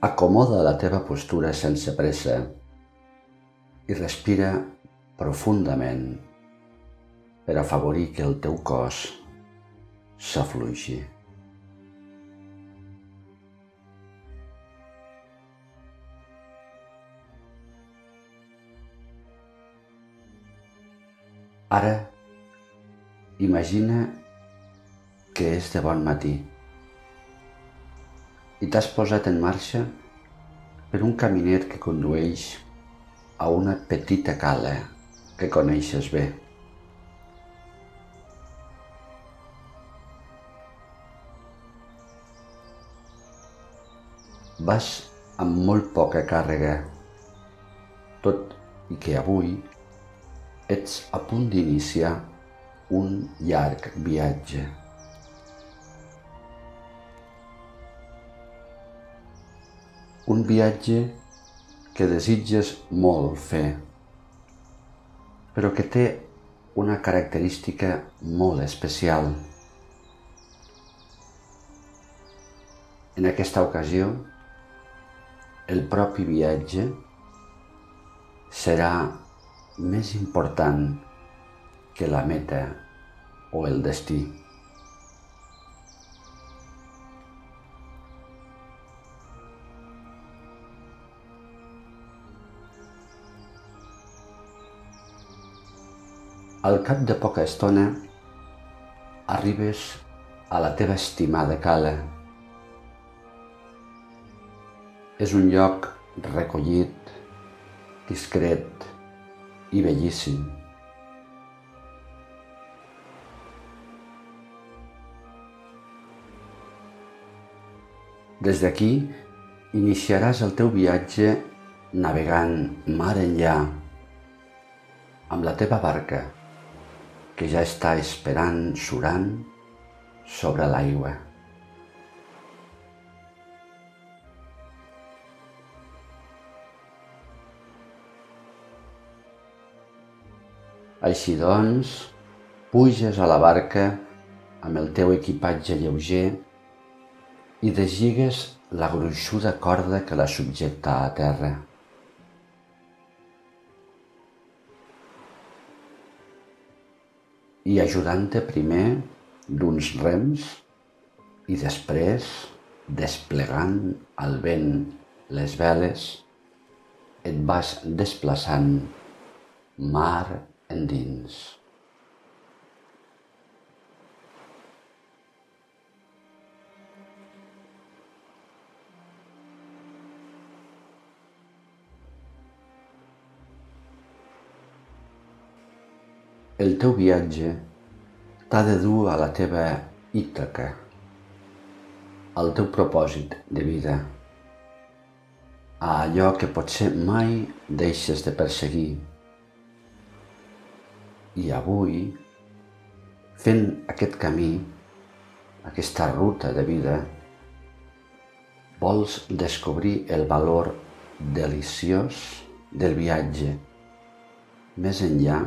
Acomoda la teva postura sense pressa i respira profundament per afavorir que el teu cos s'afluixi. Ara, imagina que és de bon matí i t'has posat en marxa per un caminet que condueix a una petita cala que coneixes bé. Vas amb molt poca càrrega, tot i que avui ets a punt d'iniciar un llarg viatge. Un viatge que desitges molt fer, però que té una característica molt especial. En aquesta ocasió, el propi viatge serà més important que la meta o el destí. Al cap de poca estona arribes a la teva estimada cala. És un lloc recollit, discret i bellíssim. Des d'aquí iniciaràs el teu viatge navegant mar enllà amb la teva barca que ja està esperant surant sobre l'aigua. Així doncs, puges a la barca amb el teu equipatge lleuger i desligues la gruixuda corda que la subjecta a terra. I ajudant-te primer d'uns rems i després, desplegant al vent les veles, et vas desplaçant mar endins. El teu viatge t'ha de dur a la teva Ítaca, al teu propòsit de vida, a allò que potser mai deixes de perseguir. I avui, fent aquest camí, aquesta ruta de vida, vols descobrir el valor deliciós del viatge, més enllà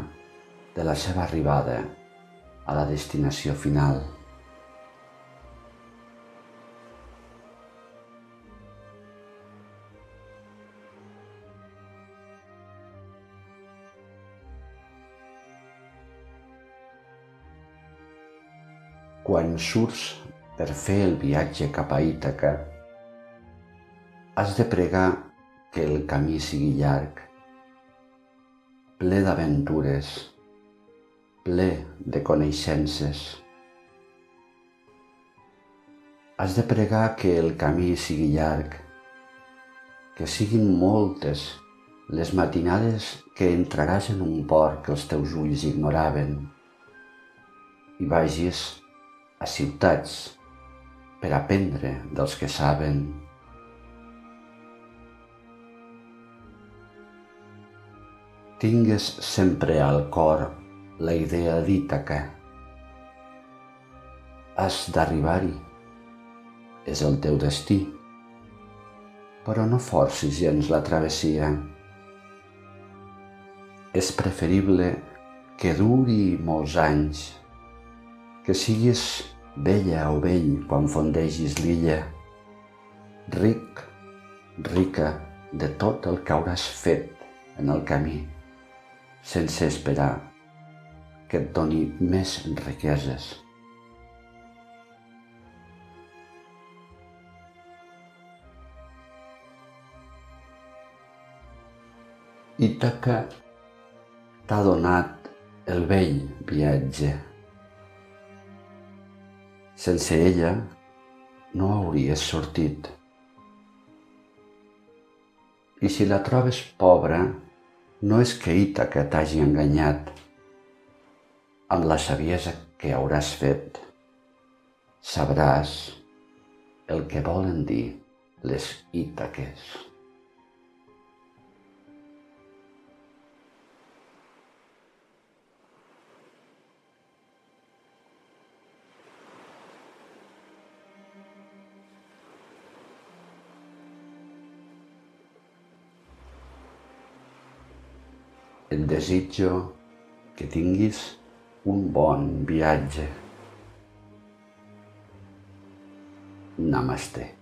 de la seva arribada a la destinació final. Quan surts per fer el viatge cap a Ítaca, has de pregar que el camí sigui llarg, ple d'aventures, ple de coneixences. Has de pregar que el camí sigui llarg, que siguin moltes les matinades que entraràs en un port que els teus ulls ignoraven i vagis a ciutats per aprendre dels que saben. Tingues sempre al cor la idea d'Ítaca. Has d'arribar-hi. És el teu destí. Però no forcis gens la travessia. És preferible que duri molts anys, que siguis vella o vell quan fondegis l'illa, ric rica de tot el que hauràs fet en el camí, sense esperar que et doni més riqueses. Ítaca t'ha donat el vell viatge. Sense ella no hauries sortit. I si la trobes pobra, no és que Ítaca t'hagi enganyat amb la saviesa que hauràs fet. Sabràs el que volen dir les Ítaques. Et desitjo que tinguis un bon viatge. Namaste.